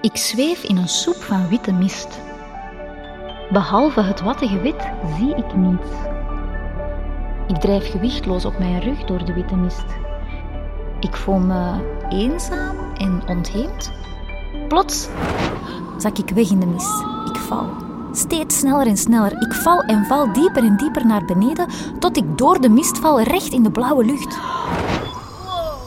Ik zweef in een soep van witte mist. Behalve het wattige wit zie ik niets. Ik drijf gewichtloos op mijn rug door de witte mist. Ik voel me eenzaam en ontheemd. Plots zak ik weg in de mist. Ik val. Steeds sneller en sneller. Ik val en val dieper en dieper naar beneden tot ik door de mist val recht in de blauwe lucht.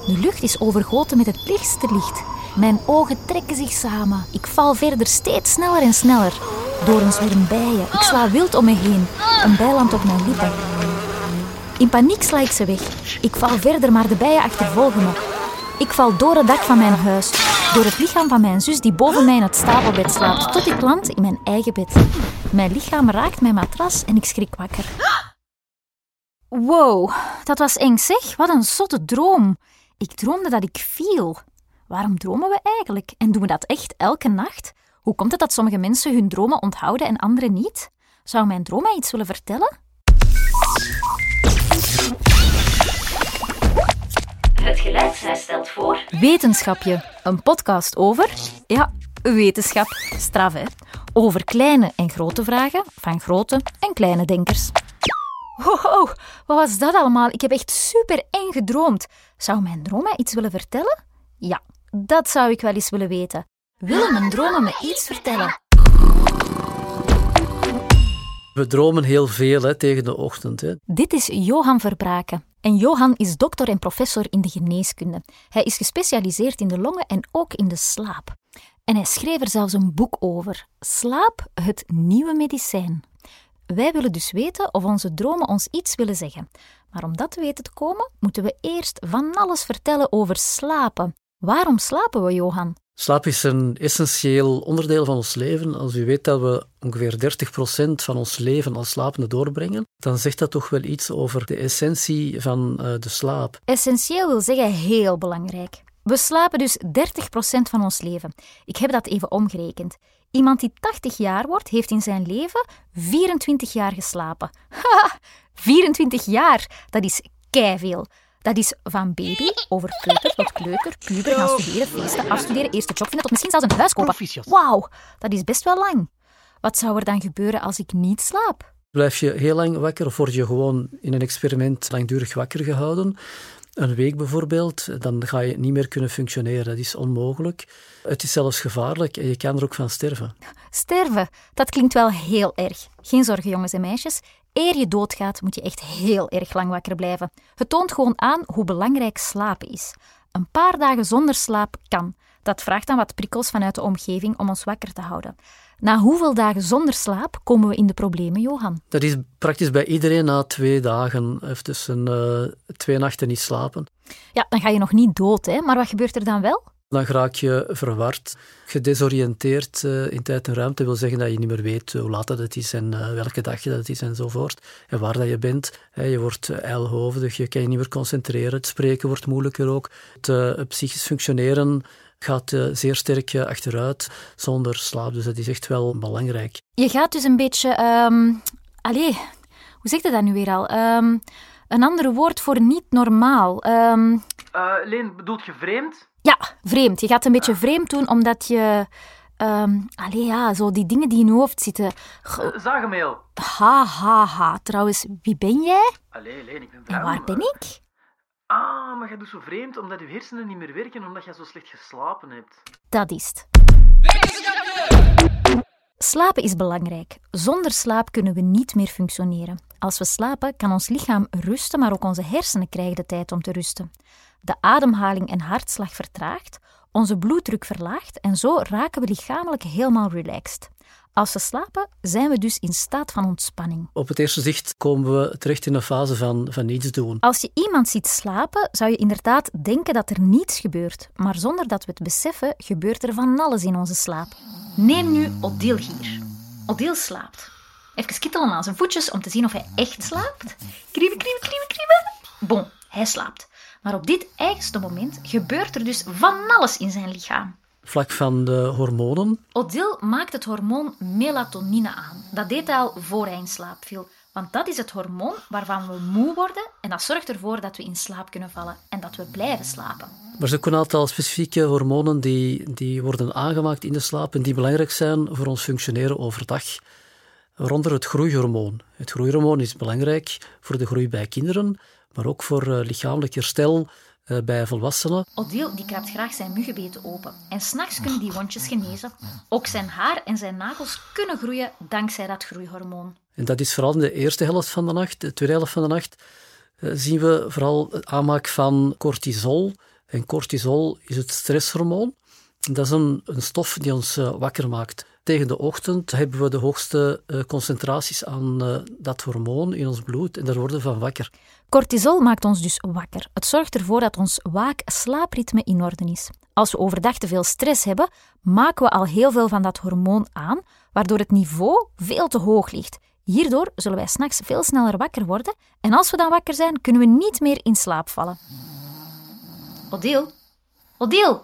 De lucht is overgoten met het lichtste licht. Mijn ogen trekken zich samen. Ik val verder steeds sneller en sneller. Door een bijen. Ik sla wild om me heen. Een bijland op mijn lippen. In paniek sla ik ze weg. Ik val verder, maar de bijen achtervolgen me. Ik val door het dak van mijn huis. Door het lichaam van mijn zus die boven mij in het stapelbed slaapt. Tot ik land in mijn eigen bed. Mijn lichaam raakt mijn matras en ik schrik wakker. Wow, dat was eng zeg. Wat een zotte droom. Ik droomde dat ik viel. Waarom dromen we eigenlijk? En doen we dat echt elke nacht? Hoe komt het dat sommige mensen hun dromen onthouden en anderen niet? Zou mijn droom mij iets willen vertellen? Het geluidslijn stelt voor. Wetenschapje, een podcast over, ja, wetenschap, straf hè, over kleine en grote vragen van grote en kleine denkers. Wow, wat was dat allemaal? Ik heb echt super eng gedroomd. Zou mijn droom mij iets willen vertellen? Ja, dat zou ik wel eens willen weten. Willen mijn dromen me iets vertellen? We dromen heel veel hè, tegen de ochtend. Hè. Dit is Johan Verbraken. En Johan is dokter en professor in de geneeskunde. Hij is gespecialiseerd in de longen en ook in de slaap. En hij schreef er zelfs een boek over: Slaap, het nieuwe medicijn. Wij willen dus weten of onze dromen ons iets willen zeggen. Maar om dat te weten te komen, moeten we eerst van alles vertellen over slapen. Waarom slapen we, Johan? Slaap is een essentieel onderdeel van ons leven. Als u weet dat we ongeveer 30% van ons leven als slapende doorbrengen, dan zegt dat toch wel iets over de essentie van uh, de slaap. Essentieel wil zeggen heel belangrijk. We slapen dus 30% van ons leven. Ik heb dat even omgerekend. Iemand die 80 jaar wordt, heeft in zijn leven 24 jaar geslapen. Haha, 24 jaar, dat is veel. Dat is van baby over kleuter tot kleuter, puber, gaan studeren, feesten, afstuderen, eerste job vinden tot misschien zelfs een huis kopen. Wauw, dat is best wel lang. Wat zou er dan gebeuren als ik niet slaap? Blijf je heel lang wakker of word je gewoon in een experiment langdurig wakker gehouden? Een week bijvoorbeeld, dan ga je niet meer kunnen functioneren. Dat is onmogelijk. Het is zelfs gevaarlijk en je kan er ook van sterven. Sterven, dat klinkt wel heel erg. Geen zorgen, jongens en meisjes. Eer je doodgaat, moet je echt heel erg lang wakker blijven. Het toont gewoon aan hoe belangrijk slapen is. Een paar dagen zonder slaap kan. Dat vraagt dan wat prikkels vanuit de omgeving om ons wakker te houden. Na hoeveel dagen zonder slaap komen we in de problemen, Johan? Dat is praktisch bij iedereen na twee dagen, of tussen uh, twee nachten niet slapen. Ja, dan ga je nog niet dood, hè? maar wat gebeurt er dan wel? Dan raak je verward, gedesoriënteerd uh, in tijd en ruimte. wil zeggen dat je niet meer weet hoe laat het is en uh, welke dag dat het is enzovoort. En waar dat je bent. je wordt ijlhoofdig, je kan je niet meer concentreren. Het spreken wordt moeilijker ook. Het psychisch functioneren gaat zeer sterk achteruit zonder slaap. Dus dat is echt wel belangrijk. Je gaat dus een beetje... Um, allee, hoe zeg je dat nu weer al? Um, een ander woord voor niet normaal. Um... Uh, Leen, bedoelt je vreemd? Ja, vreemd. Je gaat een beetje vreemd doen omdat je... Um, allee, ja, zo die dingen die in je hoofd zitten. Uh, zagemeel. Ha, ha, ha. Trouwens, wie ben jij? Allee, Leen, ik ben En waar ben ik? Ah, maar jij doet zo vreemd omdat je hersenen niet meer werken omdat je zo slecht geslapen hebt. Dat is het. Slapen is belangrijk. Zonder slaap kunnen we niet meer functioneren. Als we slapen, kan ons lichaam rusten, maar ook onze hersenen krijgen de tijd om te rusten. De ademhaling en hartslag vertraagt, onze bloeddruk verlaagt en zo raken we lichamelijk helemaal relaxed. Als we slapen, zijn we dus in staat van ontspanning. Op het eerste zicht komen we terecht in een fase van, van niets doen. Als je iemand ziet slapen, zou je inderdaad denken dat er niets gebeurt. Maar zonder dat we het beseffen, gebeurt er van alles in onze slaap. Neem nu Odile hier. Odile slaapt. Even kittelen aan zijn voetjes om te zien of hij echt slaapt. Kriebel, kriebel, kriebel, kriebel. Bon, hij slaapt. Maar op dit eigenste moment gebeurt er dus van alles in zijn lichaam vlak van de hormonen. Odile maakt het hormoon melatonine aan. Dat deed hij al voor hij in slaap viel. Want dat is het hormoon waarvan we moe worden en dat zorgt ervoor dat we in slaap kunnen vallen en dat we blijven slapen. Maar er zijn ook een aantal specifieke hormonen die, die worden aangemaakt in de slaap en die belangrijk zijn voor ons functioneren overdag. Waaronder het groeihormoon. Het groeihormoon is belangrijk voor de groei bij kinderen, maar ook voor uh, lichamelijk herstel uh, bij volwassenen. Odile die kraapt graag zijn muggenbeten open en s'nachts kunnen die wondjes genezen. Ook zijn haar en zijn nagels kunnen groeien dankzij dat groeihormoon. En dat is vooral in de eerste helft van de nacht. De tweede helft van de nacht uh, zien we vooral het aanmaak van cortisol. En cortisol is het stresshormoon. Dat is een, een stof die ons wakker maakt. Tegen de ochtend hebben we de hoogste uh, concentraties aan uh, dat hormoon in ons bloed en daar worden we van wakker. Cortisol maakt ons dus wakker. Het zorgt ervoor dat ons waak-slaapritme in orde is. Als we overdag te veel stress hebben, maken we al heel veel van dat hormoon aan, waardoor het niveau veel te hoog ligt. Hierdoor zullen wij s'nachts veel sneller wakker worden en als we dan wakker zijn, kunnen we niet meer in slaap vallen. Odile? Odile?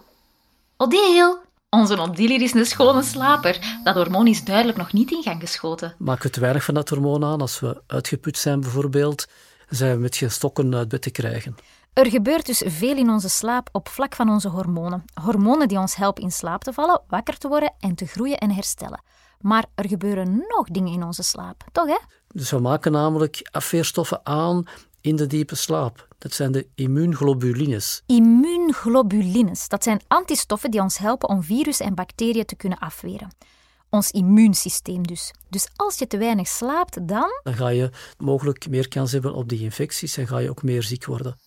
Odile? Onze Odile is een schone slaper. Dat hormoon is duidelijk nog niet in gang geschoten. Maken we te weinig van dat hormoon aan? Als we uitgeput zijn bijvoorbeeld, zijn we met geen stokken uit bed te krijgen. Er gebeurt dus veel in onze slaap op vlak van onze hormonen. Hormonen die ons helpen in slaap te vallen, wakker te worden en te groeien en herstellen. Maar er gebeuren nog dingen in onze slaap, toch hè? Dus we maken namelijk afweerstoffen aan in de diepe slaap. Dat zijn de immuunglobulines. Immuunglobulines, dat zijn antistoffen die ons helpen om virussen en bacteriën te kunnen afweren. Ons immuunsysteem dus. Dus als je te weinig slaapt, dan... Dan ga je mogelijk meer kans hebben op die infecties en ga je ook meer ziek worden.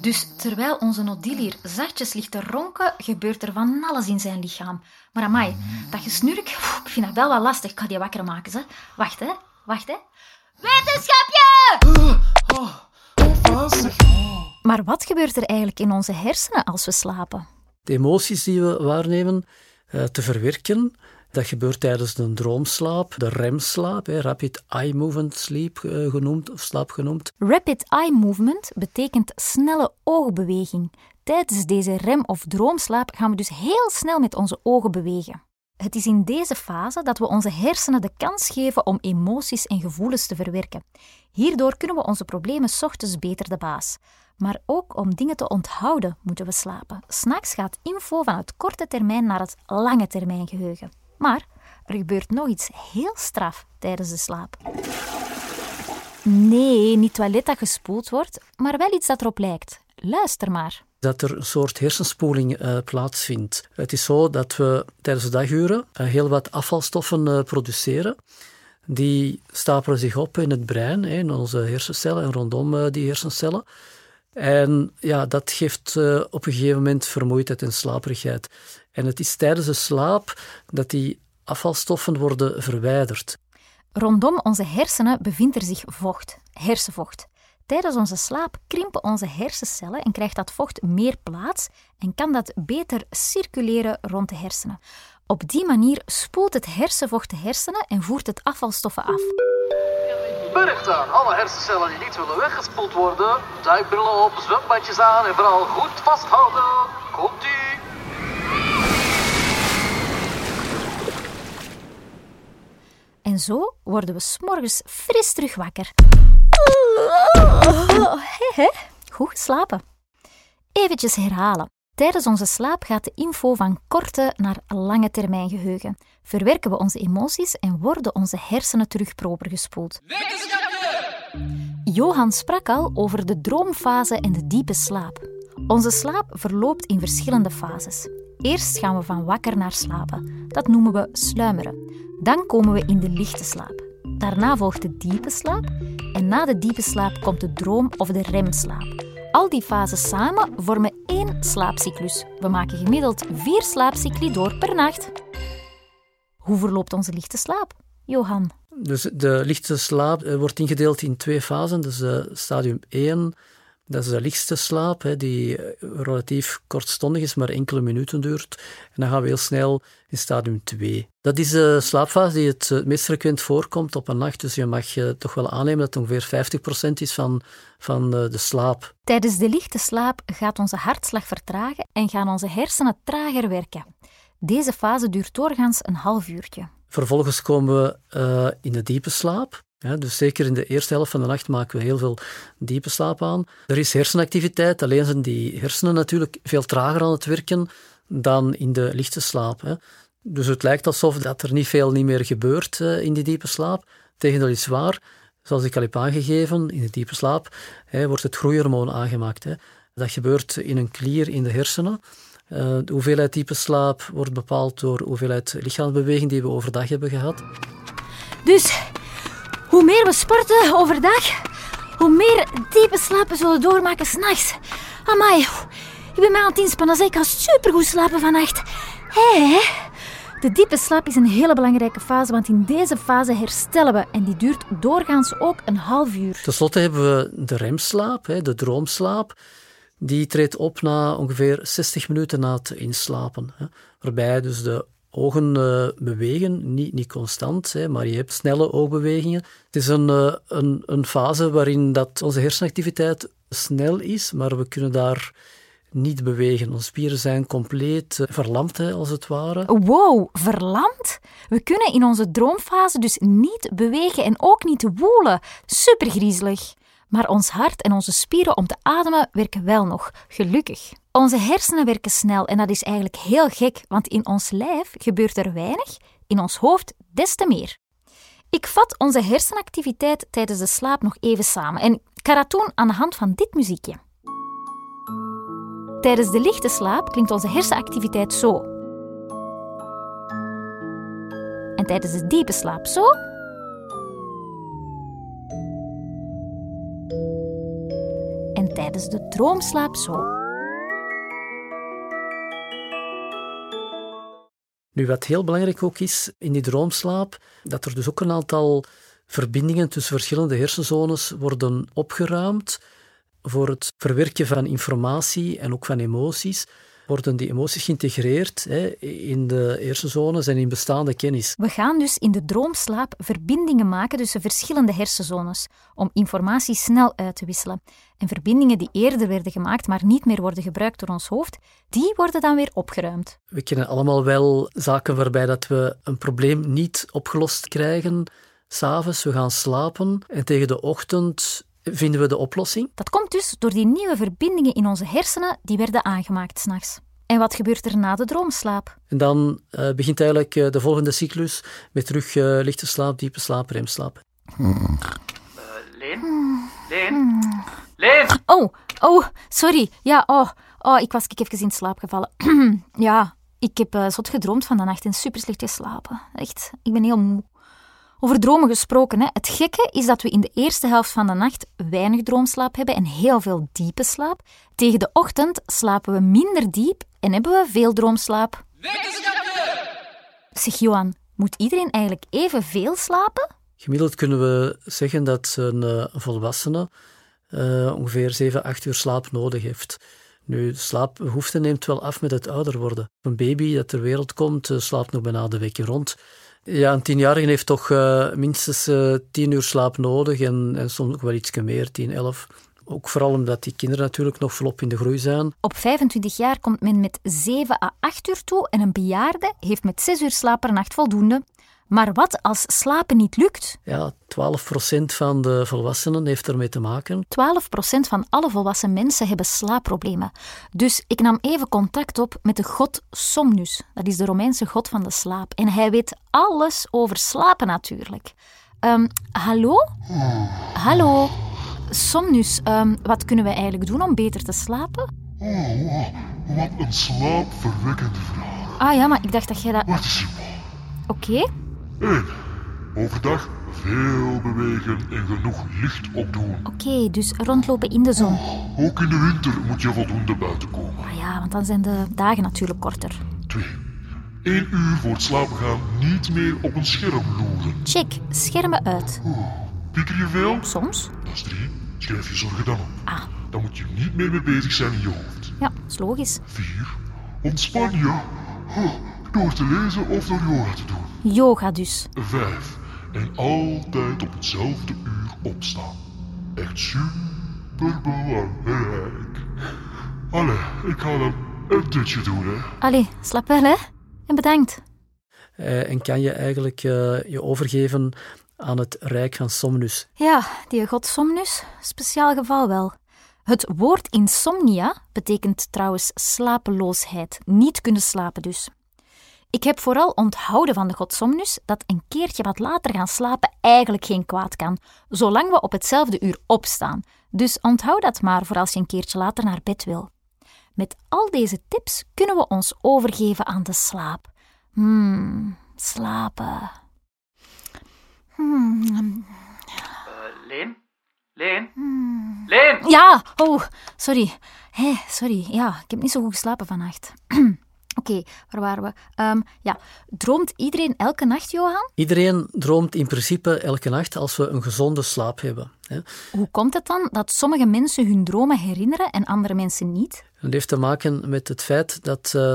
Dus terwijl onze Odile hier zachtjes ligt te ronken, gebeurt er van alles in zijn lichaam. Maar amai, dat gesnurk, ik vind dat wel wat lastig. Ik ga die wakker maken, ze. Wacht, hè. Wacht, hè. Wetenschapje! Oh. Maar wat gebeurt er eigenlijk in onze hersenen als we slapen? De emoties die we waarnemen uh, te verwerken, dat gebeurt tijdens de droomslaap, de remslaap, hè, rapid eye movement sleep uh, genoemd, of slaap genoemd. Rapid eye movement betekent snelle oogbeweging. Tijdens deze rem- of droomslaap gaan we dus heel snel met onze ogen bewegen. Het is in deze fase dat we onze hersenen de kans geven om emoties en gevoelens te verwerken. Hierdoor kunnen we onze problemen ochtends beter de baas. Maar ook om dingen te onthouden moeten we slapen. S'nachts gaat info van het korte termijn naar het lange termijn geheugen. Maar er gebeurt nog iets heel straf tijdens de slaap. Nee, niet toilet dat gespoeld wordt, maar wel iets dat erop lijkt. Luister maar dat er een soort hersenspoeling uh, plaatsvindt. Het is zo dat we tijdens de daguren uh, heel wat afvalstoffen uh, produceren. Die stapelen zich op in het brein, in onze hersencellen en rondom die hersencellen. En ja, dat geeft op een gegeven moment vermoeidheid en slaperigheid. En het is tijdens de slaap dat die afvalstoffen worden verwijderd. Rondom onze hersenen bevindt er zich vocht, hersenvocht. Tijdens onze slaap krimpen onze hersencellen en krijgt dat vocht meer plaats en kan dat beter circuleren rond de hersenen. Op die manier spoelt het hersenvocht de hersenen en voert het afvalstoffen af. Burgt aan alle hersencellen die niet willen weggespoeld worden. Duikbrillen op, zwembadjes aan en vooral goed vasthouden. Komt u! En zo worden we s'morgens fris terug wakker. Goed geslapen. Eventjes herhalen. Tijdens onze slaap gaat de info van korte naar lange termijn geheugen. Verwerken we onze emoties en worden onze hersenen terug proper gespoeld. Johan sprak al over de droomfase en de diepe slaap. Onze slaap verloopt in verschillende fases. Eerst gaan we van wakker naar slapen. Dat noemen we sluimeren. Dan komen we in de lichte slaap. Daarna volgt de diepe slaap en na de diepe slaap komt de droom of de remslaap. Al die fases samen vormen één slaapcyclus. We maken gemiddeld vier slaapcycli door per nacht. Hoe verloopt onze lichte slaap, Johan? Dus de lichte slaap eh, wordt ingedeeld in twee fasen. Dus uh, stadium 1 dat is de lichtste slaap, hè, die eh, relatief kortstondig is, maar enkele minuten duurt. En dan gaan we heel snel in stadium 2. Dat is de slaapfase die het, het meest frequent voorkomt op een nacht. Dus je mag je toch wel aannemen dat het ongeveer 50% is van, van de slaap. Tijdens de lichte slaap gaat onze hartslag vertragen en gaan onze hersenen trager werken. Deze fase duurt doorgaans een half uurtje. Vervolgens komen we uh, in de diepe slaap. Ja, dus zeker in de eerste helft van de nacht maken we heel veel diepe slaap aan. Er is hersenactiviteit, alleen zijn die hersenen natuurlijk veel trager aan het werken dan in de lichte slaap. Hè. Dus het lijkt alsof dat er niet veel niet meer gebeurt uh, in die diepe slaap. Tegendeel is waar. Zoals ik al heb aangegeven, in de diepe slaap hè, wordt het groeihormoon aangemaakt. Hè. Dat gebeurt in een klier in de hersenen. Uh, de hoeveelheid diepe slaap wordt bepaald door de hoeveelheid lichaamsbeweging die we overdag hebben gehad. Dus hoe meer we sporten overdag, hoe meer diepe slaap we zullen doormaken s'nachts. Amai, ik ben mij aan het inspannen, dus ik ga supergoed slapen vannacht. Hé, hey, de diepe slaap is een hele belangrijke fase, want in deze fase herstellen we en die duurt doorgaans ook een half uur. Ten slotte hebben we de remslaap, de droomslaap. Die treedt op na ongeveer 60 minuten na het inslapen. Waarbij dus de ogen uh, bewegen, niet, niet constant, hè, maar je hebt snelle oogbewegingen. Het is een, uh, een, een fase waarin dat onze hersenactiviteit snel is, maar we kunnen daar niet bewegen. Onze spieren zijn compleet uh, verlamd, als het ware. Wow, verlamd? We kunnen in onze droomfase dus niet bewegen en ook niet woelen. Supergriezelig. Maar ons hart en onze spieren om te ademen werken wel nog, gelukkig. Onze hersenen werken snel en dat is eigenlijk heel gek, want in ons lijf gebeurt er weinig, in ons hoofd des te meer. Ik vat onze hersenactiviteit tijdens de slaap nog even samen en doen aan de hand van dit muziekje. Tijdens de lichte slaap klinkt onze hersenactiviteit zo. En tijdens de diepe slaap zo. En tijdens de droomslaap zo. Nu, wat heel belangrijk ook is in die droomslaap, dat er dus ook een aantal verbindingen tussen verschillende hersenzones worden opgeruimd voor het verwerken van informatie en ook van emoties worden die emoties geïntegreerd hè, in de hersenzones en in bestaande kennis. We gaan dus in de droomslaap verbindingen maken tussen verschillende hersenzones om informatie snel uit te wisselen. En verbindingen die eerder werden gemaakt, maar niet meer worden gebruikt door ons hoofd, die worden dan weer opgeruimd. We kennen allemaal wel zaken waarbij dat we een probleem niet opgelost krijgen. S'avonds, we gaan slapen en tegen de ochtend vinden we de oplossing? Dat komt dus door die nieuwe verbindingen in onze hersenen die werden aangemaakt s'nachts. En wat gebeurt er na de droomslaap? En dan uh, begint eigenlijk uh, de volgende cyclus met terug uh, lichte slaap, diepe slaap, remslaap. Leen? Leen? Leen? Oh, oh, sorry. Ja, oh, oh ik was ik even in slaap gevallen. ja, ik heb zot gedroomd van de nacht en super slecht geslapen. Echt, ik ben heel moe. Over dromen gesproken, hè. het gekke is dat we in de eerste helft van de nacht weinig droomslaap hebben en heel veel diepe slaap. Tegen de ochtend slapen we minder diep en hebben we veel droomslaap. Zeg Johan, moet iedereen eigenlijk evenveel slapen? Gemiddeld kunnen we zeggen dat een uh, volwassene uh, ongeveer 7, 8 uur slaap nodig heeft. Nu, slaapbehoefte neemt wel af met het ouder worden. Een baby dat ter wereld komt, uh, slaapt nog bijna de week rond. Ja, een tienjarige heeft toch uh, minstens uh, tien uur slaap nodig en, soms nog wel iets meer, tien, elf. Ook vooral omdat die kinderen natuurlijk nog volop in de groei zijn. Op 25 jaar komt men met 7 à 8 uur toe en een bejaarde heeft met 6 uur slaap per nacht voldoende. Maar wat als slapen niet lukt? Ja, 12% van de volwassenen heeft ermee te maken. 12% van alle volwassen mensen hebben slaapproblemen. Dus ik nam even contact op met de god Somnus. Dat is de Romeinse god van de slaap. En hij weet alles over slapen natuurlijk. Um, hallo? Hallo? Somnus, um, wat kunnen we eigenlijk doen om beter te slapen? Oh, wat een slaapverwekkende vraag. Ah ja, maar ik dacht dat jij dat... Wat is je Oké. Okay. 1. Overdag veel bewegen en genoeg licht opdoen. Oké, okay, dus rondlopen in de zon. Ook in de winter moet je voldoende buiten komen. Ah ja, want dan zijn de dagen natuurlijk korter. 2. 1 uur voor het slapen gaan niet meer op een scherm loeren. Check, schermen uit. Oh, pieker je veel? Soms. Dat is 3. Schrijf je zorgen dan op. Ah. Dan moet je niet meer mee bezig zijn in je hoofd. Ja, dat is logisch. 4. Ontspan je. Oh, door te lezen of door yoga te doen. Yoga dus. 5. En altijd op hetzelfde uur opstaan. Echt super belangrijk. Allee, ik ga dan een dutje doen, hè. Allee, slaap wel, hè. En bedankt. Uh, en kan je eigenlijk uh, je overgeven aan het rijk van Somnus. Ja, die god Somnus, speciaal geval wel. Het woord insomnia betekent trouwens slapeloosheid, niet kunnen slapen dus. Ik heb vooral onthouden van de god Somnus dat een keertje wat later gaan slapen eigenlijk geen kwaad kan, zolang we op hetzelfde uur opstaan. Dus onthoud dat maar voor als je een keertje later naar bed wil. Met al deze tips kunnen we ons overgeven aan de slaap. Hmm, slapen. Hmm. Uh, Leen? Leen? Leen? Ja, oh, sorry. Hé, sorry. Ja, ik heb niet zo goed geslapen vannacht. Oké, waar waren we? Ehm, ja, droomt iedereen elke nacht, Johan? Iedereen droomt in principe elke nacht als we een gezonde slaap hebben. Hè. Hoe komt het dan dat sommige mensen hun dromen herinneren en andere mensen niet? Het heeft te maken met het feit dat eh,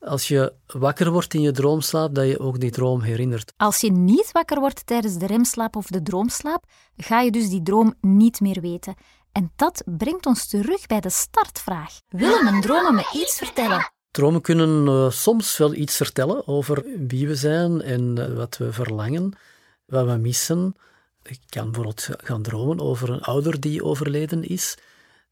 als je wakker wordt in je droomslaap, dat je ook die droom herinnert. Als je niet wakker wordt tijdens de remslaap of de droomslaap, ga je dus die droom niet meer weten. En dat brengt ons terug bij de startvraag. Willen mijn dromen me iets vertellen? Dromen kunnen uh, soms wel iets vertellen over wie we zijn en uh, wat we verlangen, wat we missen. Ik kan bijvoorbeeld gaan dromen over een ouder die overleden is,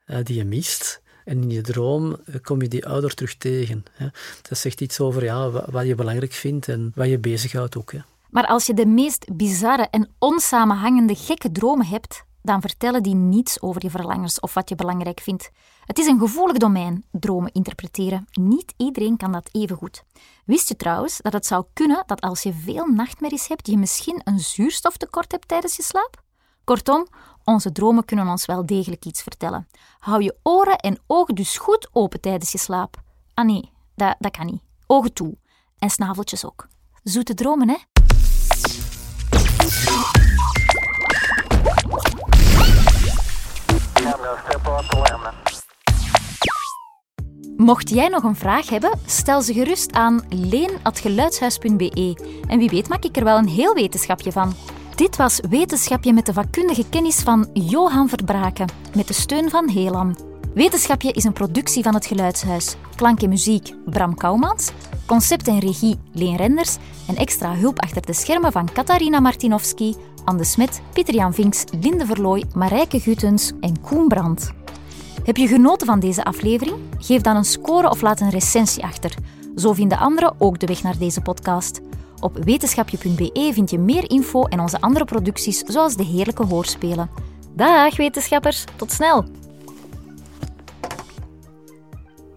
uh, die je mist. En in je droom kom je die ouder terug tegen. Hè. Dat zegt iets over ja, wat je belangrijk vindt en wat je bezighoudt ook. Maar als je de meest bizarre en onsamenhangende gekke dromen hebt, dan vertellen die niets over je verlangens of wat je belangrijk vindt. Het is een gevoelig domein, dromen interpreteren. Niet iedereen kan dat even goed. Wist je trouwens dat het zou kunnen dat als je veel nachtmerries hebt, je misschien een zuurstoftekort hebt tijdens je slaap? Kortom, onze dromen kunnen ons wel degelijk iets vertellen. Hou je oren en ogen dus goed open tijdens je slaap. Ah nee, dat, dat kan niet. Ogen toe. En snaveltjes ook. Zoete dromen, hè? Mocht jij nog een vraag hebben, stel ze gerust aan leen.geluidshuis.be. En wie weet maak ik er wel een heel wetenschapje van. Dit was Wetenschapje met de vakkundige kennis van Johan Verbraken, met de steun van Helan. Wetenschapje is een productie van het Geluidshuis. Klank en muziek Bram Kouwmans, concept en regie Leen Renders en extra hulp achter de schermen van Katarina Martinovski, Anne Smet, Pieter-Jan Vinks, Linde Verlooy, Marijke Gutens en Koen Brandt. Heb je genoten van deze aflevering? Geef dan een score of laat een recensie achter. Zo vinden anderen ook de weg naar deze podcast. Op wetenschapje.be vind je meer info en onze andere producties, zoals de heerlijke hoorspelen. Dag wetenschappers, tot snel!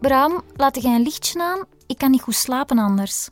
Bram, laat jij een lichtje aan? Ik kan niet goed slapen anders.